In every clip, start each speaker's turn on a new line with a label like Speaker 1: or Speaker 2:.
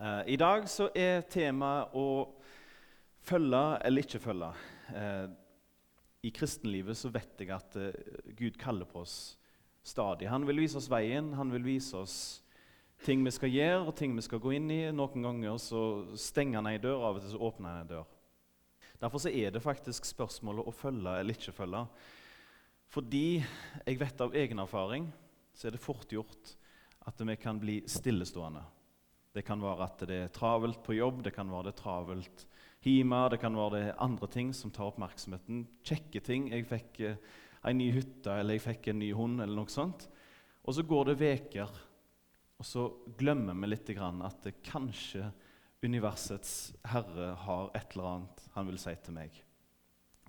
Speaker 1: Eh, I dag så er temaet å følge eller ikke følge. Eh, I kristenlivet så vet jeg at eh, Gud kaller på oss stadig. Han vil vise oss veien, han vil vise oss ting vi skal gjøre og ting vi skal gå inn i. Noen ganger så stenger han ei dør, av og til så åpner han ei dør. Derfor så er det faktisk spørsmålet å følge eller ikke følge. Fordi jeg vet av egen erfaring så er det fort gjort at vi kan bli stillestående. Det kan være at det er travelt på jobb, det kan være det travelt hjemme, det kan være det andre ting som tar oppmerksomheten. Kjekke ting. Jeg fikk eh, ei ny hytte, eller jeg fikk en ny hund, eller noe sånt. Og så går det veker, og så glemmer vi litt at det kanskje universets herre har et eller annet han vil si til meg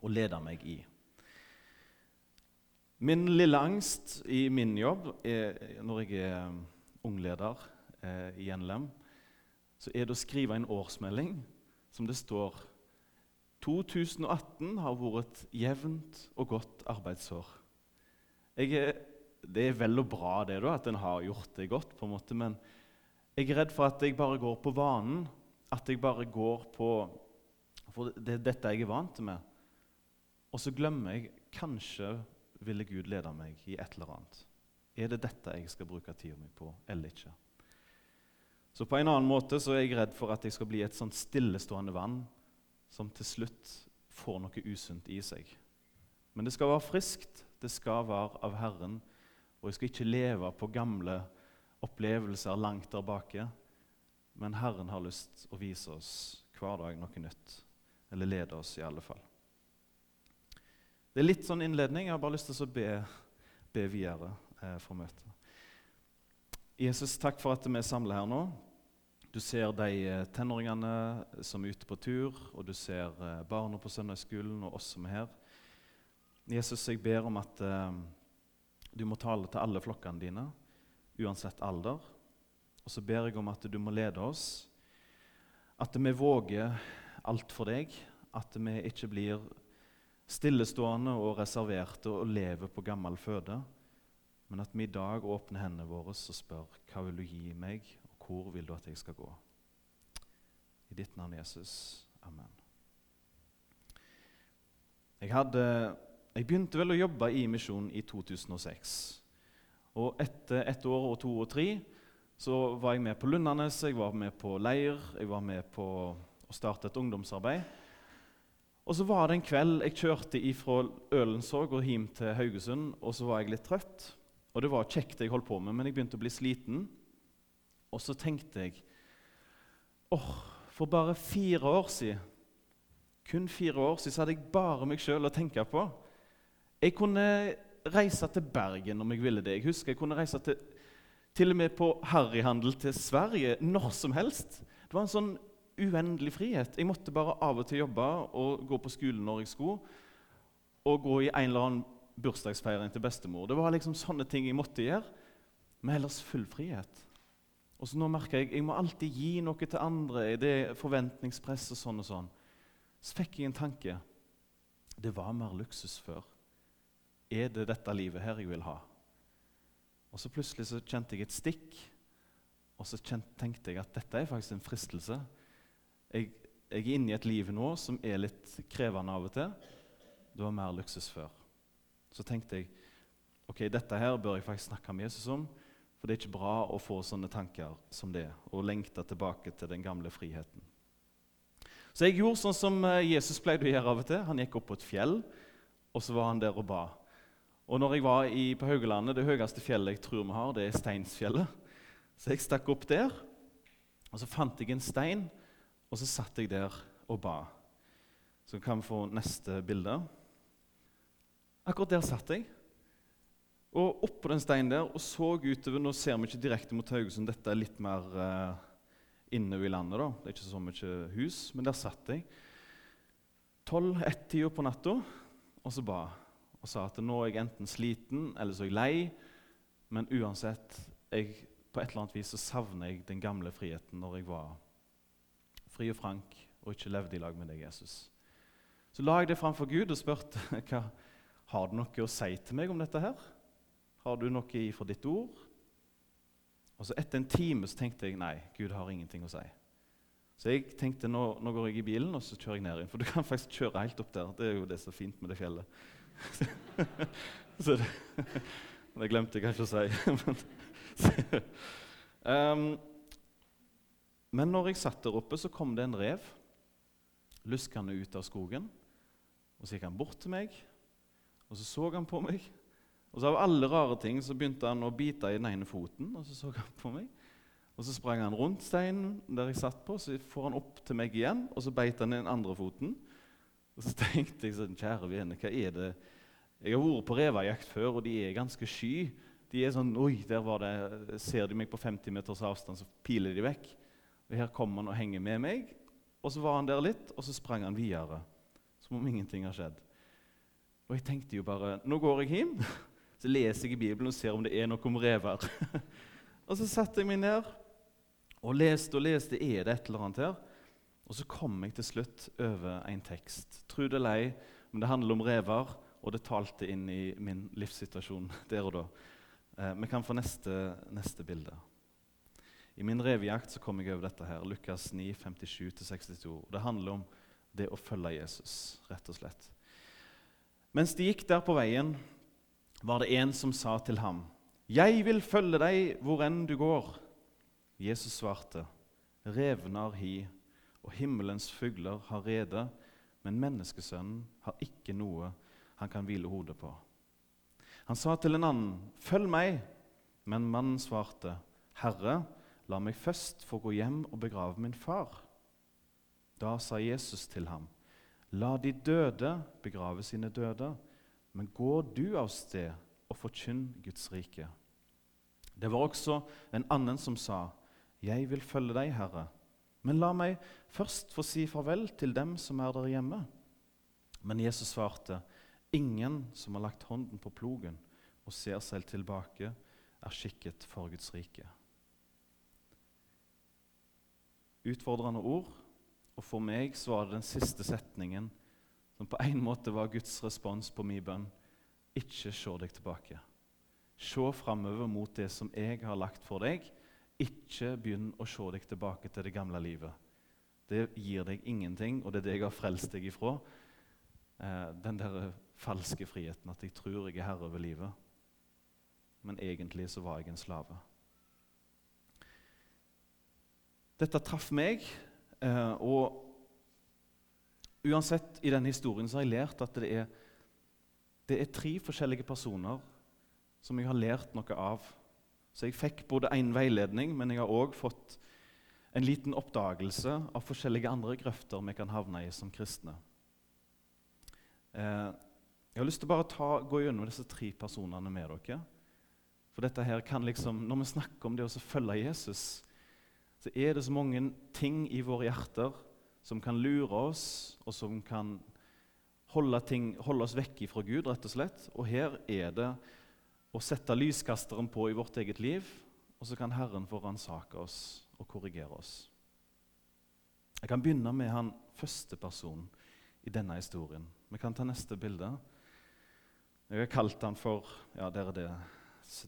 Speaker 1: og lede meg i. Min lille angst i min jobb er, når jeg er ung ungleder eh, i NLM, så er det å skrive en årsmelding som det står 2018 har vært et jevnt og godt arbeidsår. Er, det er vel og bra det da, at en har gjort det godt, på en måte, men jeg er redd for at jeg bare går på vanen. At jeg bare går på For det er dette jeg er vant med. Og så glemmer jeg kanskje ville Gud lede meg i et eller annet. Er det dette jeg skal bruke tida mi på, eller ikke? Så på en annen måte så er jeg redd for at jeg skal bli et sånt stillestående vann som til slutt får noe usunt i seg. Men det skal være friskt, det skal være av Herren, og jeg skal ikke leve på gamle opplevelser langt der bake. Men Herren har lyst å vise oss hver dag noe nytt. Eller lede oss, i alle fall. Det er litt sånn innledning. Jeg har bare lyst til å be, be videre eh, for møtet. Jesus, takk for at vi er samla her nå. Du ser de eh, tenåringene som er ute på tur, og du ser eh, barna på søndagsskolen og oss som er her. Jesus, jeg ber om at eh, du må tale til alle flokkene dine, uansett alder. Og så ber jeg om at du må lede oss, at vi våger alt for deg, at vi ikke blir stillestående og reserverte og lever på gammel føde men at vi i dag åpner hendene våre og spør hva vil du gi meg, og hvor vil du at jeg skal gå? I ditt navn, Jesus. Amen. Jeg, hadde, jeg begynte vel å jobbe i misjon i 2006. Og etter ett år og to og tre så var jeg med på Lundanes, jeg var med på leir, jeg var med på å starte et ungdomsarbeid. Og så var det en kveld jeg kjørte fra Ølensåg og hjem til Haugesund, og så var jeg litt trøtt. Og det var kjekt jeg holdt på med, men jeg begynte å bli sliten. Og så tenkte jeg åh, oh, for bare fire år siden kun fire år siden så hadde jeg bare meg sjøl å tenke på. Jeg kunne reise til Bergen om jeg ville det. Jeg husker jeg kunne reise til, til og med på harryhandel til Sverige når som helst. Det var en sånn uendelig frihet. Jeg måtte bare av og til jobbe og gå på skolen når jeg skulle, og gå i en eller annen bursdagsfeiring til bestemor. Det var liksom sånne ting jeg måtte gjøre, med ellers full frihet. Og så nå merker jeg jeg må alltid gi noe til andre i det forventningspress og sånn og sånn. Så fikk jeg en tanke. Det var mer luksus før. Er det dette livet her jeg vil ha? Og så plutselig så kjente jeg et stikk, og så tenkte jeg at dette er faktisk en fristelse. Jeg, jeg er inne i et liv nå som er litt krevende av og til. Det var mer luksus før. Så tenkte jeg ok, dette her bør jeg faktisk snakke med Jesus om. For det er ikke bra å få sånne tanker som det og lengte tilbake til den gamle friheten. Så jeg gjorde sånn som eh, Jesus pleide å gjøre av og til. Han gikk opp på et fjell, og så var han der og ba. Og når jeg var i, på Haugalandet, det høyeste fjellet jeg tror vi har, det er Steinsfjellet. Så jeg stakk opp der, og så fant jeg en stein, og så satt jeg der og ba. Så kan vi få neste bilde. Akkurat der satt jeg. Og oppå den steinen der og så utover Nå ser vi ikke direkte mot Haugesund, dette er litt mer uh, inne i landet. da. Det er ikke så mye hus, men der satt jeg. Tolv-ett-tida på natta og så ba og sa at nå er jeg enten sliten eller så er jeg lei. Men uansett, jeg, på et eller annet vis så savner jeg den gamle friheten når jeg var fri og frank og ikke levde i lag med deg, Jesus. Så la jeg det framfor Gud og spurte hva, har du noe å si til meg om dette her? Har du noe ifra ditt ord? Og så Etter en time så tenkte jeg nei, Gud har ingenting å si. Så jeg tenkte nå, nå går jeg i bilen og så kjører jeg ned igjen. For du kan faktisk kjøre helt opp der. Det er jo det som er fint med det fjellet. så det, det glemte jeg kanskje å si. um, men når jeg satt der oppe, så kom det en rev luskende ut av skogen. Og Så gikk han bort til meg, og så så han på meg. Og så Av alle rare ting så begynte han å bite i den ene foten, og så så han på meg. Og Så sprang han rundt steinen der jeg satt på, så får han opp til meg igjen, og så beit han i den andre foten. Og Så tenkte jeg sånn Kjære vene, hva er det Jeg har vært på revejakt før, og de er ganske sky. De er sånn Oi, der var det Ser de meg på 50 meters avstand, så piler de vekk. Og Her kommer han og henger med meg. Og så var han der litt, og så sprang han videre. Som om ingenting har skjedd. Og jeg tenkte jo bare Nå går jeg hjem, så leser jeg i Bibelen og ser om det er noe om rever. og så satte jeg meg ned og leste og leste. Er det et eller annet her? Og så kom jeg til slutt over en tekst. Tro det eller ei, men det handler om rever, og det talte inn i min livssituasjon der og da. Eh, vi kan få neste, neste bilde. I min revejakt så kom jeg over dette her, Lukas 9, 57-62. Det handler om det å følge Jesus, rett og slett. Mens de gikk der på veien, var det en som sa til ham, 'Jeg vil følge deg hvor enn du går.' Jesus svarte, 'Revner hi, og himmelens fugler har rede, men menneskesønnen har ikke noe han kan hvile hodet på.' Han sa til en annen, 'Følg meg.' Men mannen svarte, 'Herre, La meg først få gå hjem og begrave min far. Da sa Jesus til ham, La de døde begrave sine døde, men gå du av sted og forkynn Guds rike. Det var også en annen som sa, Jeg vil følge deg, Herre, men la meg først få si farvel til dem som er der hjemme. Men Jesus svarte, Ingen som har lagt hånden på plogen og ser seg tilbake, er skikket for Guds rike utfordrende ord. Og for meg så var det den siste setningen som på en måte var Guds respons på min bønn. Ikke se deg tilbake. Se framover mot det som jeg har lagt for deg. Ikke begynn å se deg tilbake til det gamle livet. Det gir deg ingenting, og det er det jeg har frelst deg ifra. Eh, den der falske friheten, at jeg tror jeg er herre over livet. Men egentlig så var jeg en slave. Dette traff meg. Eh, og uansett, i denne historien så har jeg lært at det er, det er tre forskjellige personer som jeg har lært noe av. Så jeg fikk både én veiledning, men jeg har òg fått en liten oppdagelse av forskjellige andre grøfter vi kan havne i som kristne. Eh, jeg har lyst til å bare ta, gå gjennom disse tre personene med dere. For dette her kan liksom, Når vi snakker om det å følge Jesus, så er det så mange ting i våre hjerter som kan lure oss, og som kan holde, ting, holde oss vekk fra Gud, rett og slett. Og her er det å sette lyskasteren på i vårt eget liv, og så kan Herren få ransake oss og korrigere oss. Jeg kan begynne med han første personen i denne historien. Vi kan ta neste bilde. Jeg har kalt han for Ja, der er det,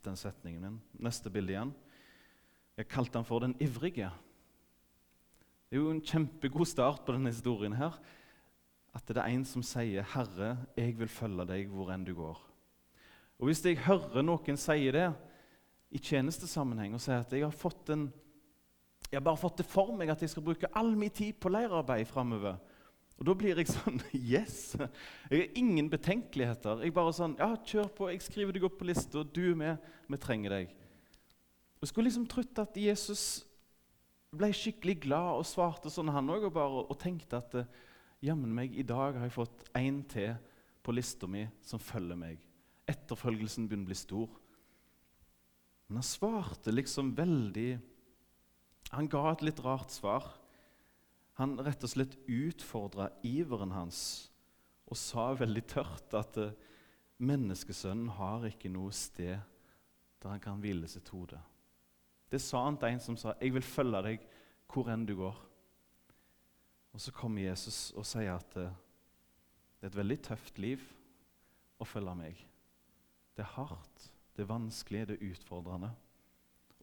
Speaker 1: den setningen min. Neste bilde igjen. Jeg kalte han for den ivrige. Det er jo en kjempegod start på denne historien. her, At det er en som sier, 'Herre, jeg vil følge deg hvor enn du går'. Og Hvis jeg hører noen si det i tjenestesammenheng og sier at jeg har fått en, jeg har bare fått det for meg at jeg skal bruke all min tid på leirarbeid framover. Og Da blir jeg sånn Yes! Jeg har ingen betenkeligheter. Jeg bare sånn, ja, Kjør på, jeg skriver deg opp på lista. Du er med. Vi trenger deg. Jeg skulle liksom trodd at Jesus ble skikkelig glad og svarte sånn, han òg, og, og tenkte at eh, jammen meg, i dag har jeg fått én til på lista mi som følger meg. Etterfølgelsen begynner å bli stor. Men han svarte liksom veldig Han ga et litt rart svar. Han rett og slett utfordra iveren hans og sa veldig tørt at eh, menneskesønnen har ikke noe sted der han kan hvile sitt hode. Det sa han til en som sa, 'Jeg vil følge deg hvor enn du går'. Og Så kommer Jesus og sier at eh, det er et veldig tøft liv å følge meg. Det er hardt, det er vanskelig, det er utfordrende.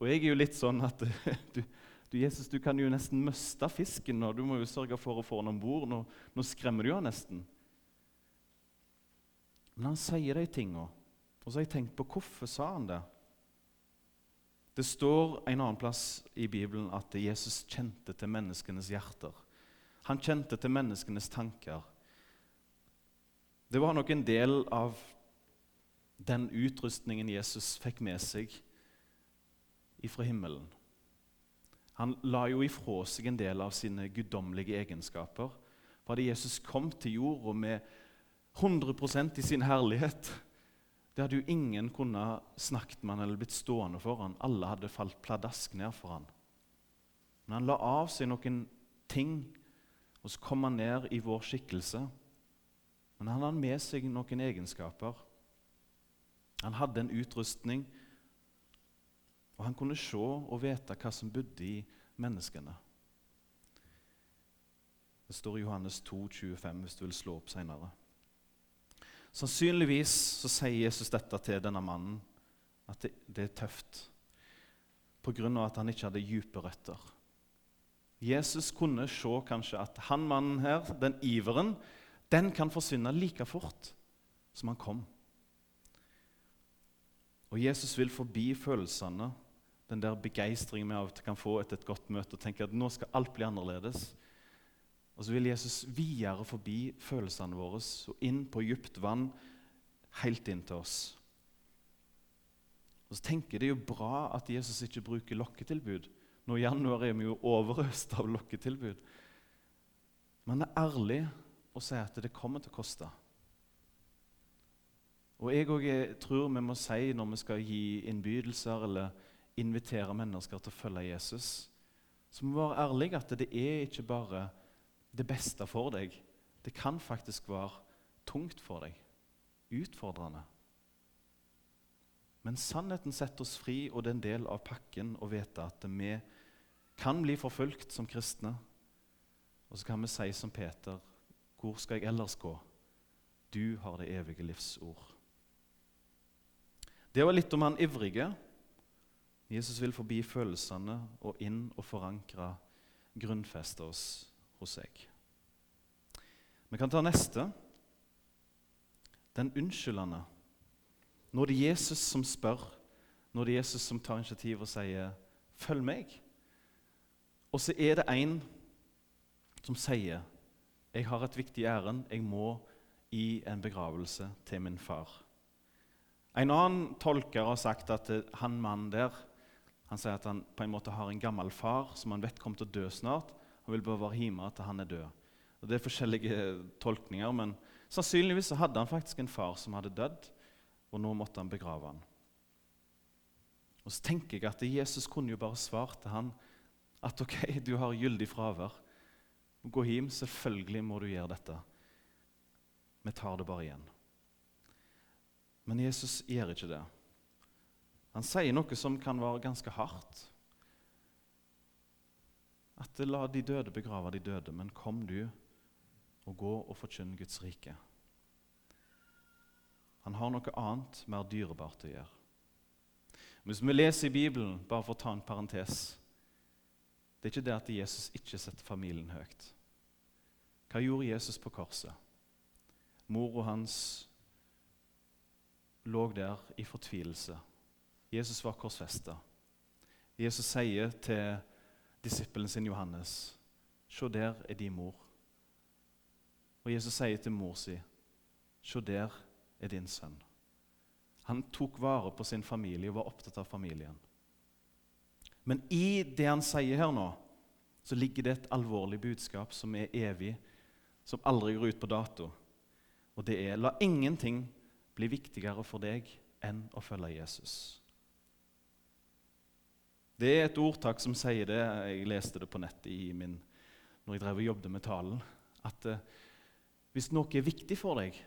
Speaker 1: Og jeg er jo litt sånn at du, Du, Jesus, du kan jo nesten miste fisken, og du må jo sørge for å få den om bord. Nå, nå, skremmer du jo nesten. Men han sier de tinga, og så har jeg tenkt på hvorfor sa han det. Det står en annen plass i Bibelen at Jesus kjente til menneskenes hjerter. Han kjente til menneskenes tanker. Det var nok en del av den utrustningen Jesus fikk med seg ifra himmelen. Han la jo ifra seg en del av sine guddommelige egenskaper. Fordi Jesus kom til jorda med 100% i sin herlighet. Det hadde jo ingen kunnet snakket med han eller blitt stående for han. Alle hadde falt pladask ned for han. Men han la av seg noen ting, og så kom han ned i vår skikkelse. Men han hadde med seg noen egenskaper. Han hadde en utrustning og han kunne se og vite hva som bodde i menneskene. Det står i Johannes 2, 25, hvis du vil slå opp senere. Sannsynligvis så sier Jesus dette til denne mannen, at det, det er tøft pga. at han ikke hadde dype røtter. Jesus kunne se kanskje at han mannen her, den iveren, den kan forsvinne like fort som han kom. Og Jesus vil forbi følelsene den der begeistringen vi av og til kan få etter et godt møte og tenke at nå skal alt bli annerledes. Og så vil Jesus videre forbi følelsene våre og inn på dypt vann, helt inn til oss. Og så tenker jeg Det er jo bra at Jesus ikke bruker lokketilbud. Nå i januar er vi jo overøst av lokketilbud. Men det er ærlig å si at det kommer til å koste. Og jeg òg tror vi må si når vi skal gi innbydelser eller invitere mennesker til å følge Jesus, så må vi være ærlige at det er ikke bare det beste for deg. Det kan faktisk være tungt for deg, utfordrende. Men sannheten setter oss fri, og det er en del av pakken å vite at vi kan bli forfulgt som kristne. Og så kan vi si som Peter, hvor skal jeg ellers gå? Du har det evige livsord. Det var litt om han ivrige. Jesus vil forbi følelsene og inn og forankre, grunnfeste oss hos seg. Vi kan ta neste. Den unnskyldende. Nå er det Jesus som spør, nå er det Jesus som tar initiativ og sier 'følg meg'. Og så er det en som sier 'jeg har et viktig ærend, jeg må i en begravelse til min far'. En annen tolker har sagt at han mannen der han sier at han på en måte har en gammel far som han vet kommer til å dø snart. Han vil bare være hjemme til han er død. Og Det er forskjellige tolkninger, men sannsynligvis så hadde han faktisk en far som hadde dødd, og nå måtte han begrave han. Og Så tenker jeg at Jesus kunne jo bare svart til han at ok, du har gyldig fravær. Gå hjem. Selvfølgelig må du gjøre dette. Vi tar det bare igjen. Men Jesus gjør ikke det. Han sier noe som kan være ganske hardt. At la de døde begrave de døde, men kom du og gå og forkynn Guds rike. Han har noe annet, mer dyrebart å gjøre. Hvis vi leser i Bibelen, bare for å ta en parentes Det er ikke det at Jesus ikke setter familien høyt. Hva gjorde Jesus på korset? Mora hans lå der i fortvilelse Jesus var korsfesta. Jesus sier til disippelen sin Johannes, 'Se, der er din mor.' Og Jesus sier til mor si, 'Se, der er din sønn.' Han tok vare på sin familie og var opptatt av familien. Men i det han sier her nå, så ligger det et alvorlig budskap som er evig, som aldri går ut på dato. Og det er la ingenting bli viktigere for deg enn å følge Jesus. Det er et ordtak som sier det. Jeg leste det på nettet min, når jeg drev og jobbet med talen. At eh, hvis noe er viktig for deg,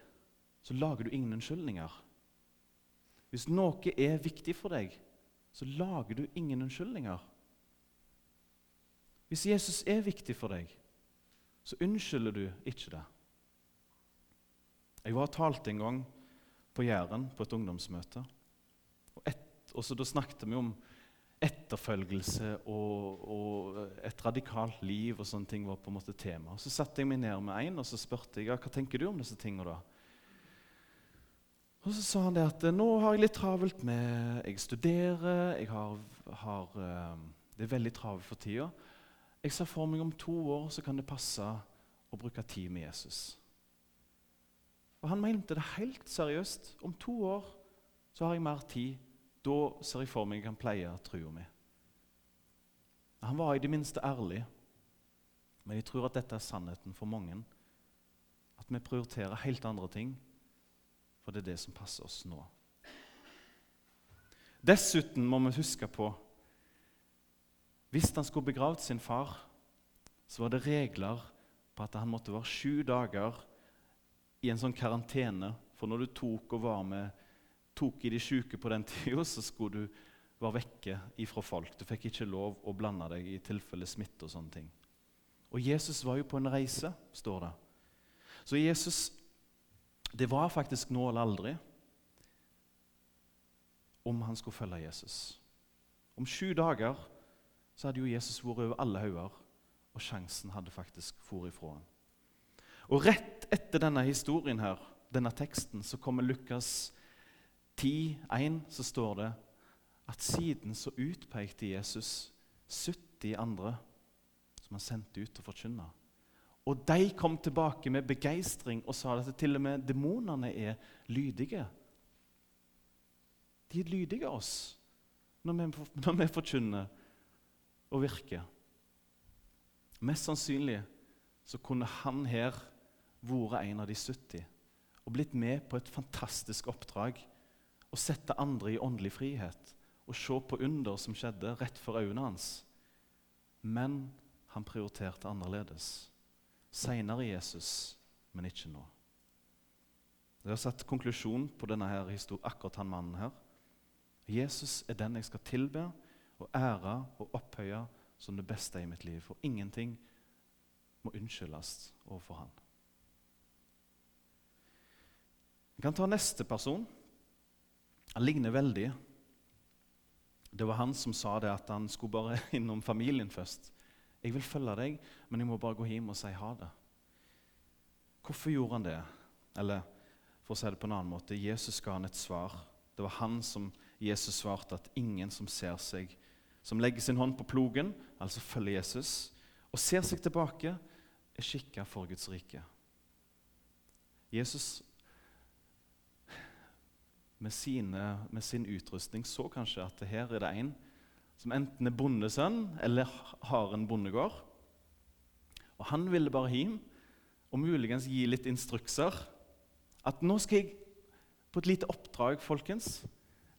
Speaker 1: så lager du ingen unnskyldninger. Hvis noe er viktig for deg, så lager du ingen unnskyldninger. Hvis Jesus er viktig for deg, så unnskylder du ikke det. Jeg var og talte en gang på Jæren på et ungdomsmøte. Og, et, og så Da snakket vi om etterfølgelse og, og, et radikalt liv og sånne ting var på en måte tema. Så satte jeg meg ned med en og så spurte jeg, hva tenker du om disse tingene. da? Og Så sa han det at nå har jeg litt travelt med Jeg studerer, jeg har, har eh, Det er veldig travelt for tida. Jeg ser for meg om to år så kan det passe å bruke tid med Jesus. Og Han mente det helt seriøst. Om to år så har jeg mer tid. Da ser jeg for meg jeg kan pleie trua mi. Han var i det minste ærlig, men jeg tror at dette er sannheten for mange. At vi prioriterer helt andre ting, for det er det som passer oss nå. Dessuten må vi huske på Hvis han skulle begravd sin far, så var det regler på at han måtte være sju dager i en sånn karantene. For når du tok og var med tok i de syke på den tida, så skulle du være vekke ifra folk. Du fikk ikke lov å blande deg i tilfelle smitte og sånne ting. Og Jesus var jo på en reise, står det. Så Jesus Det var faktisk nå eller aldri om han skulle følge Jesus. Om sju dager så hadde jo Jesus vært over alle hauger, og sjansen hadde faktisk for ifra ham. Og rett etter denne historien her, denne teksten, så kommer Lukas 10,1 så står det at siden så utpekte Jesus 70 andre som han sendte ut til å forkynne. Og de kom tilbake med begeistring og sa at til og med demonene er lydige. De er lydige av oss når vi, når vi forkynner og virker. Mest sannsynlig så kunne han her vært en av de 70 og blitt med på et fantastisk oppdrag å sette andre i åndelig frihet og se på under som skjedde rett for øynene hans. Men han prioriterte annerledes. Seinere Jesus, men ikke nå. Jeg har satt konklusjon på denne her akkurat han mannen her. Jesus er den jeg skal tilbe og ære og opphøye som det beste i mitt liv. For ingenting må unnskyldes overfor han. Vi kan ta neste person. Han ligner veldig. Det var han som sa det at han skulle bare innom familien først. 'Jeg vil følge deg, men jeg må bare gå hjem og si ha det.' Hvorfor gjorde han det? Eller for å si det på en annen måte Jesus ga han et svar. Det var han som Jesus svarte at ingen som ser seg, som legger sin hånd på plogen, altså følger Jesus, og ser seg tilbake, er skikka for Guds rike. Jesus med, sine, med, sin utrustning så kanskje at her er det en som enten er bondesønn eller har en bondegård. Og Han ville bare hjem og muligens gi litt instrukser. At nå skal jeg på et lite oppdrag, folkens.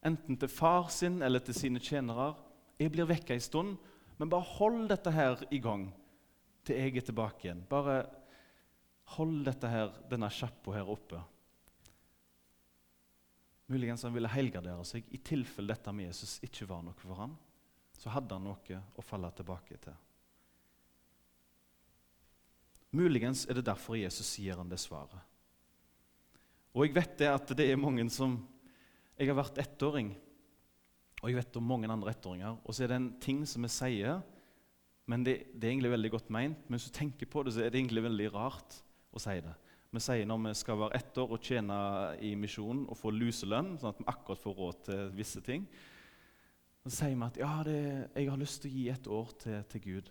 Speaker 1: Enten til far sin eller til sine tjenere. Jeg blir vekka en stund, men bare hold dette her i gang til jeg er tilbake igjen. Bare hold dette her, denne sjappa her oppe. Muligens han ville helgardere seg i tilfelle dette med Jesus ikke var noe for ham. Så hadde han noe å falle tilbake til. Muligens er det derfor Jesus gir han det svaret. Og jeg vet det at det er mange som Jeg har vært ettåring, og jeg vet om mange andre ettåringer. Og så er det en ting som vi sier, men det, det, er egentlig veldig godt meint. Men hvis du tenker på det, så er det egentlig veldig rart å si det. Vi sier når vi skal være ett år og tjene i misjonen og få luselønn, sånn at vi akkurat får råd til visse ting, så sier vi at ja, det, jeg har lyst til å gi et år til, til Gud.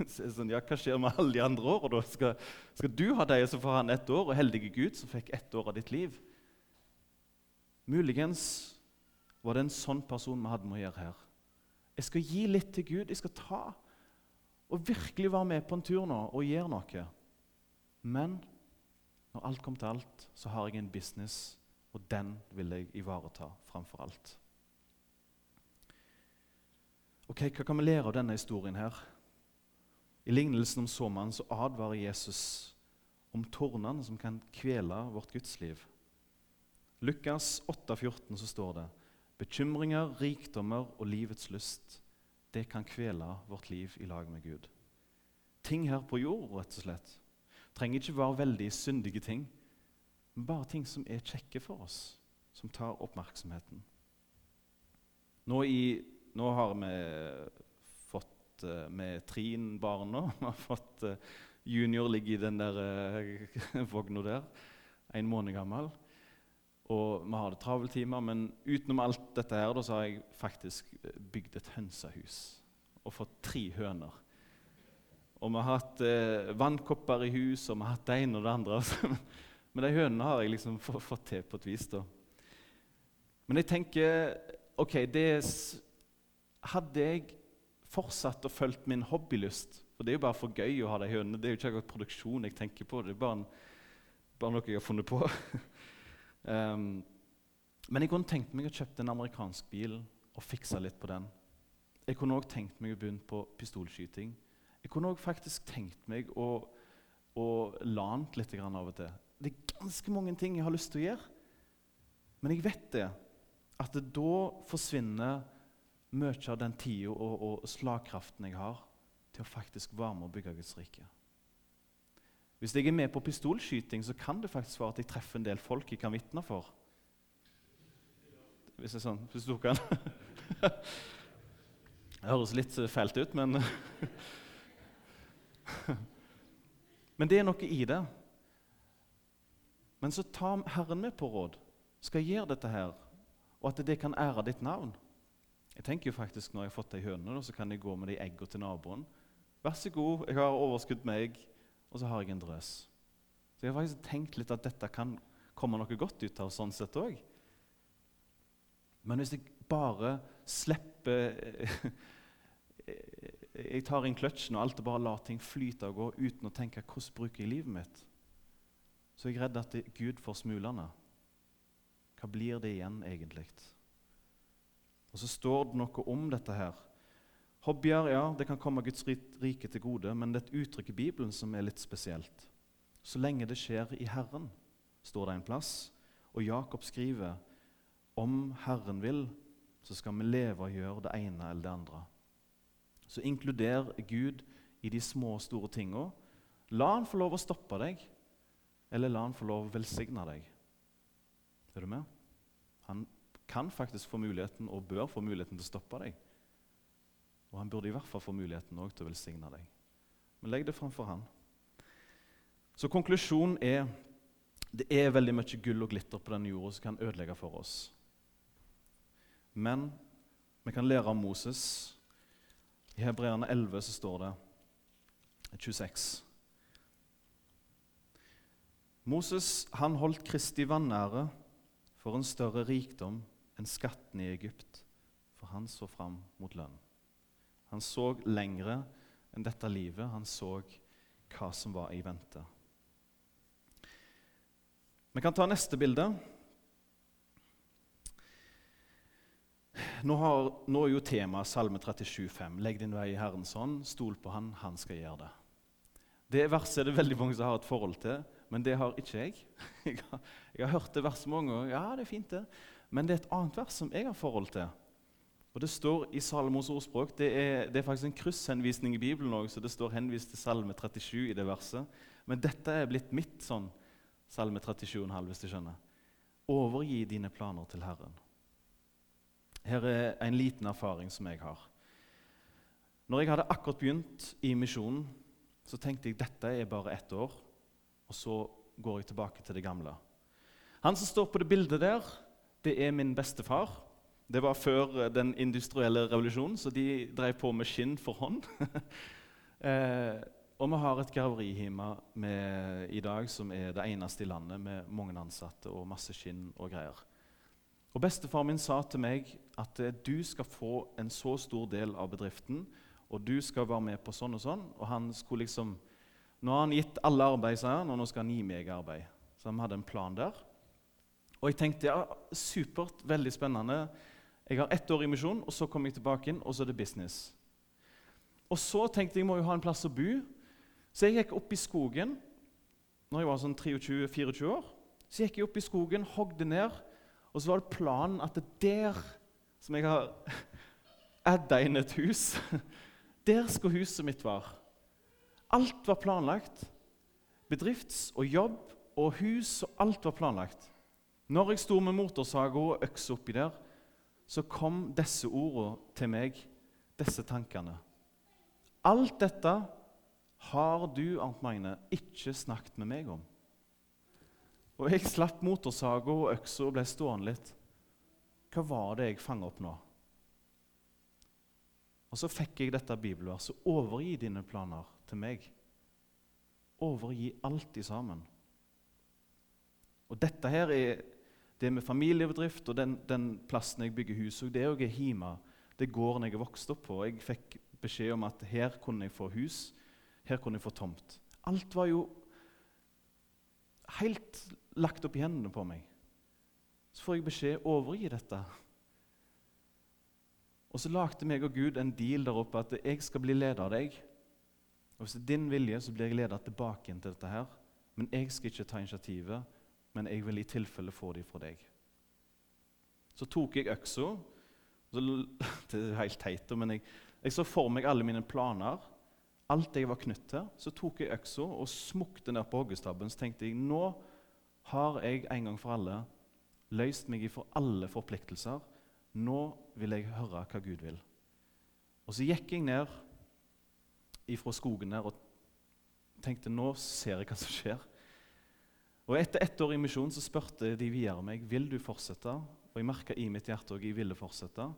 Speaker 1: sånn, ja, Hva skjer med alle de andre årene? Skal, skal, du ha deg, som får han ett år, og heldige Gud som fikk ett år av ditt liv? Muligens var det en sånn person vi hadde med å gjøre her. Jeg skal gi litt til Gud. Jeg skal ta og virkelig være med på en tur nå og gjøre noe. Men når alt kom til alt, så har jeg en business, og den vil jeg ivareta framfor alt. Ok, Hva kan vi lære av denne historien? her? I lignelsen om såmannen så advarer Jesus om tornene som kan kvele vårt gudsliv. Lukas 8,14 så står det bekymringer, rikdommer og livets lyst. Det kan kvele vårt liv i lag med Gud. Ting her på jord, rett og slett trenger ikke være veldig syndige ting, men bare ting som er kjekke for oss, som tar oppmerksomheten. Nå, i, nå har vi fått med Trin barn nå. Vi har fått uh, Junior ligger i den der uh, vogna der, en måned gammel. Og vi har det traveltimer, men utenom alt dette her, så har jeg faktisk bygd et hønsehus og fått tre høner. Og vi har hatt eh, vannkopper i hus, og vi har hatt det ene og det andre. men de hønene har jeg liksom fått til på et vis. da. Men jeg tenker ok, det Hadde jeg fortsatt å følge min hobbylyst For det er jo bare for gøy å ha de hønene. Det er jo ikke akkurat produksjon jeg tenker på. Det er bare, en, bare noe jeg har funnet på. um, men jeg kunne tenkt meg å kjøpe en amerikansk bil og fikse litt på den. Jeg kunne òg tenkt meg å begynne på pistolskyting. Jeg kunne òg faktisk tenkt meg å, å lant litt av og til. Det er ganske mange ting jeg har lyst til å gjøre. Men jeg vet det, at det da forsvinner mye av den tida og, og, slagkraften jeg har til å faktisk være med og bygge Guds rike. Hvis jeg er med på pistolskyting, så kan det faktisk være at jeg treffer en del folk jeg kan vitne for. Hvis er sånn, hvis du kan. Det høres litt fælt ut, men Men det er noe i det. Men så ta Herren med på råd. Skal jeg gjøre dette her, og at det kan ære ditt navn? Jeg tenker jo faktisk Når jeg har fått de høne, så kan jeg gå med de eggene til naboen. Vær så god, jeg har overskudd med egg, og så har jeg en drøs. Så jeg har faktisk tenkt litt at dette kan komme noe godt ut av sånn sett òg. Men hvis jeg bare slipper jeg tar inn kløtsjen og alt og bare lar ting flyte og gå uten å tenke hvordan bruker jeg livet mitt, så jeg er redd at Gud får smulene. Hva blir det igjen, egentlig? Og så står det noe om dette her. Hobbyer ja, det kan komme Guds rike til gode, men det er et uttrykk i Bibelen som er litt spesielt. Så lenge det skjer i Herren, står det en plass. Og Jakob skriver om Herren vil, så skal vi leve og gjøre det ene eller det andre. Så inkluder Gud i de små og store tinga. La han få lov å stoppe deg, eller la han få lov å velsigne deg. Er du med? Han kan faktisk få muligheten, og bør få muligheten til å stoppe deg. Og han burde i hvert fall få muligheten også til å velsigne deg. Men legg det framfor han. Så konklusjonen er det er veldig mye gull og glitter på denne jorda som kan ødelegge for oss. Men vi kan lære av Moses i Hebreerne 11 så står det 26. Moses han holdt Kristi vanære for en større rikdom enn skatten i Egypt, for han så fram mot lønn. Han så lengre enn dette livet. Han så hva som var i vente. Vi kan ta neste bilde. Nå, har, nå er jo temaet Salme 37,5. Legg din vei i Herrens hånd, stol på Han, Han skal gjøre det. Det verset er det veldig mange som har et forhold til, men det har ikke jeg. Jeg har, jeg har hørt det verset mange ganger. Ja, det er fint, det. Men det er et annet vers som jeg har forhold til. Og Det står i Salomos ordspråk. Det er, det er faktisk en krysshenvisning i Bibelen òg, så det står henvist til Salme 37 i det verset. Men dette er blitt mitt sånn Salme 37,5, hvis du skjønner. Overgi dine planer til Herren. Her er en liten erfaring som jeg har. Når jeg hadde akkurat begynt i misjonen, så tenkte jeg dette er bare ett år, og så går jeg tilbake til det gamle. Han som står på det bildet der, det er min bestefar. Det var før den industrielle revolusjonen, så de drev på med skinn for hånd. eh, og vi har et graveri hjemme i dag som er det eneste i landet med mange ansatte og masse skinn og greier. Og Bestefar min sa til meg at eh, du skal få en så stor del av bedriften, og du skal være med på sånn og sånn. Og han skulle liksom, Nå har han gitt alle arbeid, sa han, og nå skal han gi meg arbeid. Så han hadde en plan der. Og jeg tenkte ja, supert, veldig spennende. Jeg har ett år i misjon, og så kommer jeg tilbake inn, og så er det business. Og så tenkte jeg må jo ha en plass å bo, så jeg gikk opp i skogen når jeg var sånn 23-24 år. Så gikk jeg opp i skogen, hogde ned og så var det planen at det der som jeg har adda inn et hus Der skulle huset mitt være. Alt var planlagt. Bedrifts- og jobb og hus og alt var planlagt. Når jeg sto med motorsaga og øksa oppi der, så kom disse ordene til meg, disse tankene. Alt dette har du, Arnt Magne, ikke snakket med meg om. Og jeg slapp motorsaga og øksa og ble stående litt. Hva var det jeg fanga opp nå? Og så fikk jeg dette bibelverset. Overgi dine planer til meg. Overgi alt i sammen. Og dette her er det med familiebedrift og den, den plassen jeg bygger hus og det er jeg hjemme. Det er gården jeg er vokst opp på. Jeg fikk beskjed om at her kunne jeg få hus, her kunne jeg få tomt. Alt var jo helt lagt opp i hendene på meg. Så får jeg beskjed overgi dette. Og så lagde meg og Gud en deal der oppe at jeg skal bli leder av deg. Og Hvis det er din vilje, så blir jeg leder tilbake til dette her. Men jeg skal ikke ta initiativet, men jeg vil i tilfelle få det fra deg. Så tok jeg øksa. Det er helt teit, men jeg, jeg så for meg alle mine planer. Alt jeg var knytt til. Så tok jeg øksa og smukte ned på hoggestabben. Så tenkte jeg nå har jeg en gang for alle løst meg ifra alle forpliktelser. Nå vil jeg høre hva Gud vil. Og så gikk jeg ned ifra skogen der og tenkte nå ser jeg hva som skjer. Og Etter ett år i misjon så spurte de videre meg vil du fortsette. Og jeg merka i mitt hjerte at jeg ville fortsette.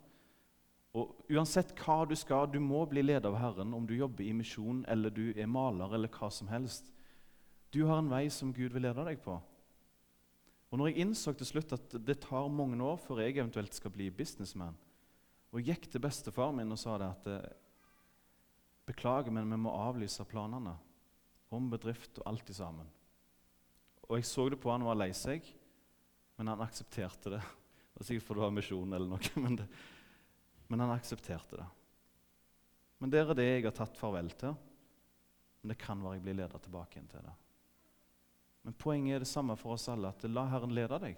Speaker 1: Og Uansett hva du skal, du må bli leder av Herren, om du jobber i misjon eller du er maler eller hva som helst. Du har en vei som Gud vil lede deg på. Og når jeg innså til slutt at det tar mange år før jeg eventuelt skal bli businessman, og jeg gikk til bestefar min og sa det at eh, Beklager, men vi må avlyse planene om bedrift og alt sammen. Og jeg så det på han var lei seg, men han aksepterte det. Det var sikkert fordi det var misjon eller noe, men, det, men han aksepterte det. Men det er det jeg har tatt farvel til. Men det kan være jeg blir leder tilbake igjen til det. Men poenget er det samme for oss alle, at la Herren lede deg.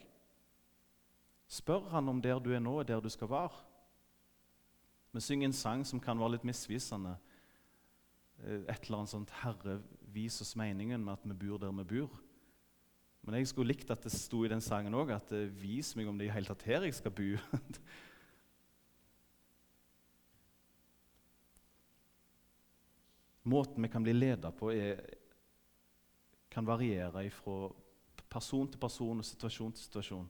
Speaker 1: Spør Han om der du er nå, er der du skal være. Vi synger en sang som kan være litt misvisende. Eh, et eller annet sånt 'Herre, vis oss meningen med at vi bor der vi bor'. Men jeg skulle likt at det sto i den sangen òg at eh, 'vis meg om det er i hele tatt her jeg skal bo'. Måten vi kan bli leda på, er kan variere fra person til person og situasjon til situasjon.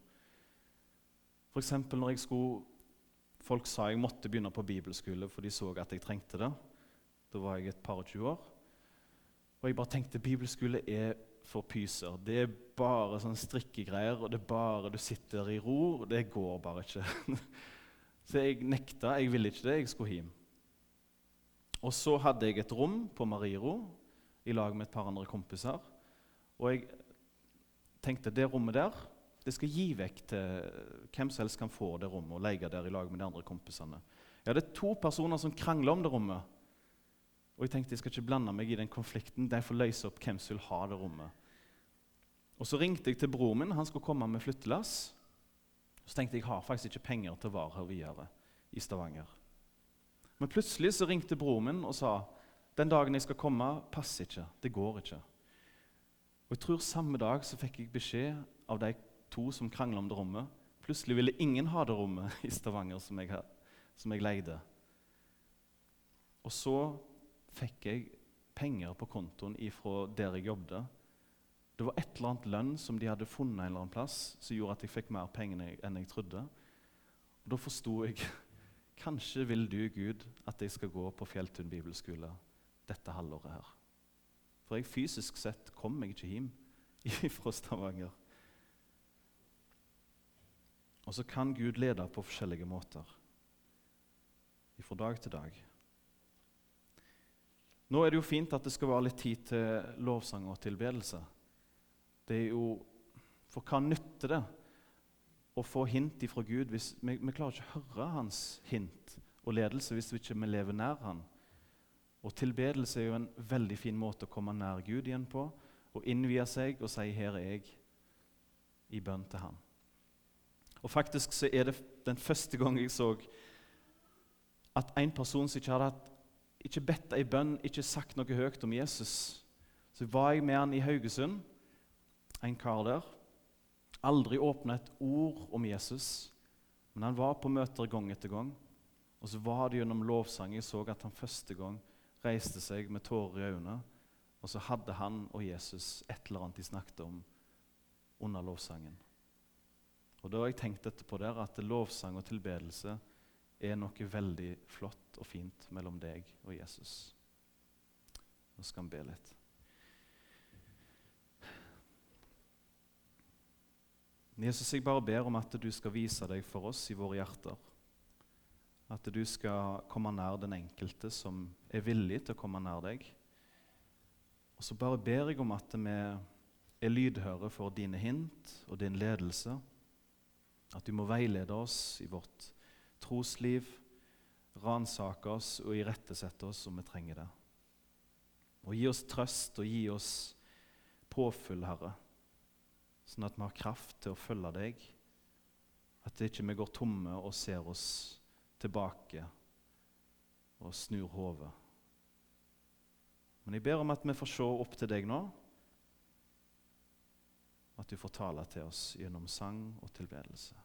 Speaker 1: F.eks. når jeg skulle Folk sa jeg måtte begynne på bibelskole, for de så at jeg trengte det. Da var jeg et par og tjue år. Og jeg bare tenkte bibelskole er for pyser. Det er bare sånn strikkegreier, og det er bare du sitter i ro. og Det går bare ikke. Så jeg nekta. Jeg ville ikke det. Jeg skulle hjem. Og så hadde jeg et rom på Mariro i lag med et par andre kompiser. Og jeg tenkte det rommet der det skal gi vekk til hvem som helst kan få det rommet og leie der i lag med de andre kompisene. Jeg hadde to personer som krangla om det rommet. Og jeg tenkte jeg skal ikke blande meg i den konflikten. De får løse opp hvem som vil ha det rommet. Og Så ringte jeg til broren min. Han skulle komme med flyttelass. Så tenkte jeg jeg har faktisk ikke penger til å være her videre i Stavanger. Men plutselig så ringte broren min og sa den dagen jeg skal komme, passer ikke. Det går ikke. Og jeg tror Samme dag så fikk jeg beskjed av de to som krangla om det rommet. Plutselig ville ingen ha det rommet i Stavanger som jeg, som jeg leide. Og så fikk jeg penger på kontoen ifra der jeg jobbet. Det var et eller annet lønn som de hadde funnet en eller annen plass, som gjorde at jeg fikk mer penger enn jeg trodde. Og Da forsto jeg kanskje vil du, Gud, at jeg skal gå på Fjelltun bibelskole dette halvåret her. For jeg fysisk sett kom meg ikke hjem fra Stavanger. Og så kan Gud lede på forskjellige måter fra dag til dag. Nå er det jo fint at det skal være litt tid til lovsang og tilbedelse. Det er jo For hva nytter det å få hint ifra Gud hvis vi, vi klarer ikke å høre hans hint og ledelse hvis vi ikke lever nær han? Og Tilbedelse er jo en veldig fin måte å komme nær Gud igjen på. Og innvie seg og si 'Her er jeg', i bønn til Han. Og Faktisk så er det den første gang jeg så at en person som ikke hadde hatt, ikke bedt ei bønn, ikke sagt noe høyt om Jesus Så var jeg med han i Haugesund, en kar der. Aldri åpna et ord om Jesus. Men han var på møter gang etter gang. Og så var det gjennom lovsang jeg så at han første gang reiste seg med tårer i øynene. Og så hadde han og Jesus et eller annet de snakket om under lovsangen. Og Da har jeg tenkt etterpå der at lovsang og tilbedelse er noe veldig flott og fint mellom deg og Jesus. Nå skal vi be litt. Jesus, jeg bare ber om at du skal vise deg for oss i våre hjerter. At du skal komme nær den enkelte som er villig til å komme nær deg. Og så bare ber jeg om at vi er lydhøre for dine hint og din ledelse. At du må veilede oss i vårt trosliv, ransake oss og irettesette oss om vi trenger det. Og gi oss trøst og gi oss påfyll, Herre sånn at vi har kraft til å følge deg. At ikke vi går tomme og ser oss tilbake og snur hodet. Men jeg ber om at vi får se opp til deg nå, at du får tale til oss gjennom sang og tilbedelse.